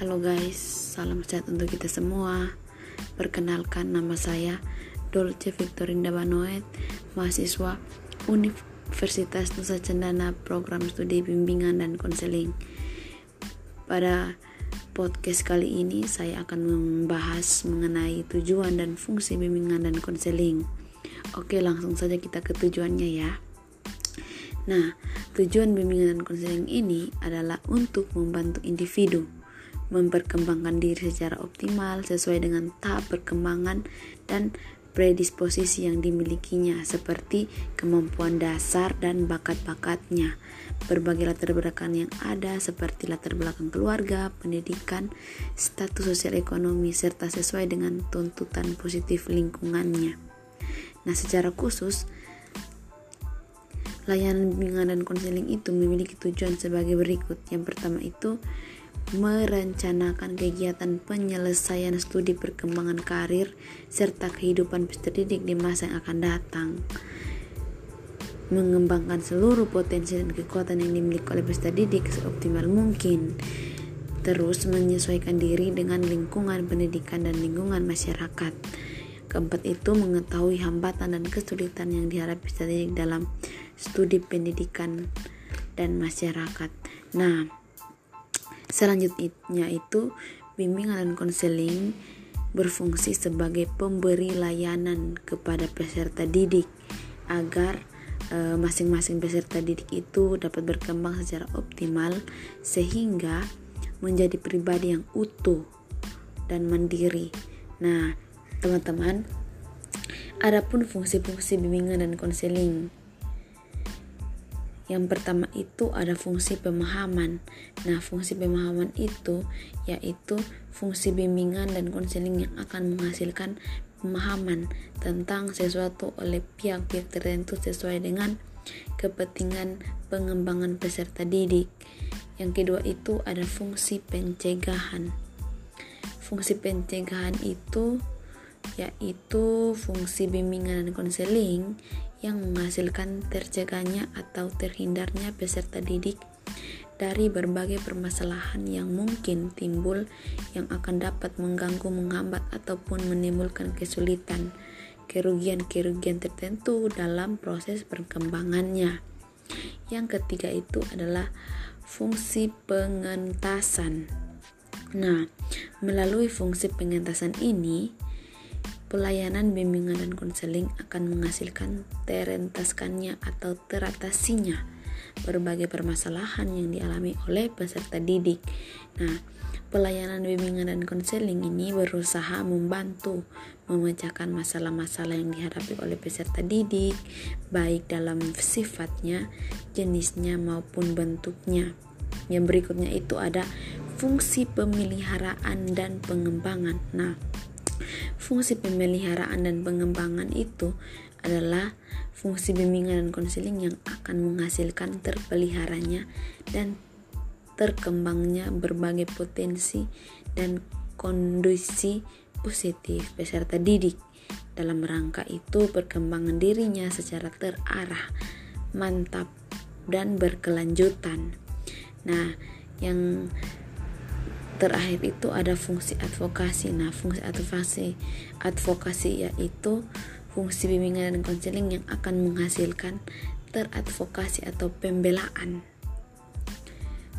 Halo guys, salam sehat untuk kita semua. Perkenalkan nama saya Dolce Victorinda Banoet, mahasiswa Universitas Nusa Cendana Program Studi Bimbingan dan Konseling. Pada podcast kali ini saya akan membahas mengenai tujuan dan fungsi bimbingan dan konseling. Oke, langsung saja kita ke tujuannya ya. Nah, tujuan bimbingan dan konseling ini adalah untuk membantu individu memperkembangkan diri secara optimal sesuai dengan tahap perkembangan dan predisposisi yang dimilikinya seperti kemampuan dasar dan bakat-bakatnya. Berbagai latar belakang yang ada seperti latar belakang keluarga, pendidikan, status sosial ekonomi serta sesuai dengan tuntutan positif lingkungannya. Nah, secara khusus Layanan bimbingan dan konseling itu memiliki tujuan sebagai berikut. Yang pertama itu merencanakan kegiatan penyelesaian studi perkembangan karir serta kehidupan peserta didik di masa yang akan datang. Mengembangkan seluruh potensi dan kekuatan yang dimiliki oleh peserta didik seoptimal mungkin. Terus menyesuaikan diri dengan lingkungan pendidikan dan lingkungan masyarakat. Keempat itu mengetahui hambatan dan kesulitan yang dihadapi peserta didik dalam studi pendidikan dan masyarakat. Nah, selanjutnya itu bimbingan dan konseling berfungsi sebagai pemberi layanan kepada peserta didik agar eh, masing-masing e, peserta didik itu dapat berkembang secara optimal sehingga menjadi pribadi yang utuh dan mandiri. Nah, teman-teman, adapun fungsi-fungsi bimbingan dan konseling yang pertama itu ada fungsi pemahaman. Nah, fungsi pemahaman itu yaitu fungsi bimbingan dan konseling yang akan menghasilkan pemahaman tentang sesuatu oleh pihak-pihak tertentu sesuai dengan kepentingan pengembangan peserta didik. Yang kedua itu ada fungsi pencegahan. Fungsi pencegahan itu yaitu fungsi bimbingan dan konseling yang menghasilkan tercegahnya atau terhindarnya peserta didik dari berbagai permasalahan yang mungkin timbul yang akan dapat mengganggu, menghambat, ataupun menimbulkan kesulitan, kerugian-kerugian tertentu dalam proses perkembangannya. Yang ketiga itu adalah fungsi pengentasan. Nah, melalui fungsi pengentasan ini, Pelayanan bimbingan dan konseling akan menghasilkan terentaskannya atau teratasinya berbagai permasalahan yang dialami oleh peserta didik. Nah, pelayanan bimbingan dan konseling ini berusaha membantu memecahkan masalah-masalah yang dihadapi oleh peserta didik, baik dalam sifatnya, jenisnya maupun bentuknya. Yang berikutnya itu ada fungsi pemeliharaan dan pengembangan. Nah, Fungsi pemeliharaan dan pengembangan itu adalah fungsi bimbingan dan konseling yang akan menghasilkan terpeliharanya dan terkembangnya berbagai potensi dan kondisi positif peserta didik. Dalam rangka itu perkembangan dirinya secara terarah, mantap, dan berkelanjutan. Nah, yang terakhir itu ada fungsi advokasi. Nah, fungsi advokasi advokasi yaitu fungsi bimbingan dan konseling yang akan menghasilkan teradvokasi atau pembelaan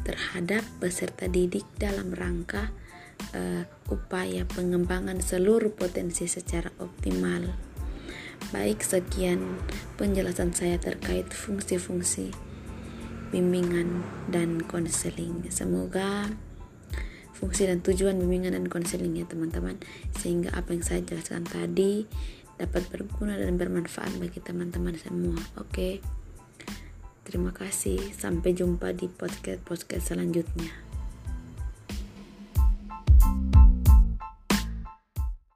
terhadap peserta didik dalam rangka uh, upaya pengembangan seluruh potensi secara optimal. Baik, sekian penjelasan saya terkait fungsi-fungsi bimbingan dan konseling. Semoga fungsi dan tujuan bimbingan dan konseling ya teman-teman. Sehingga apa yang saya jelaskan tadi dapat berguna dan bermanfaat bagi teman-teman semua oke? Terima kasih. Sampai jumpa di podcast podcast selanjutnya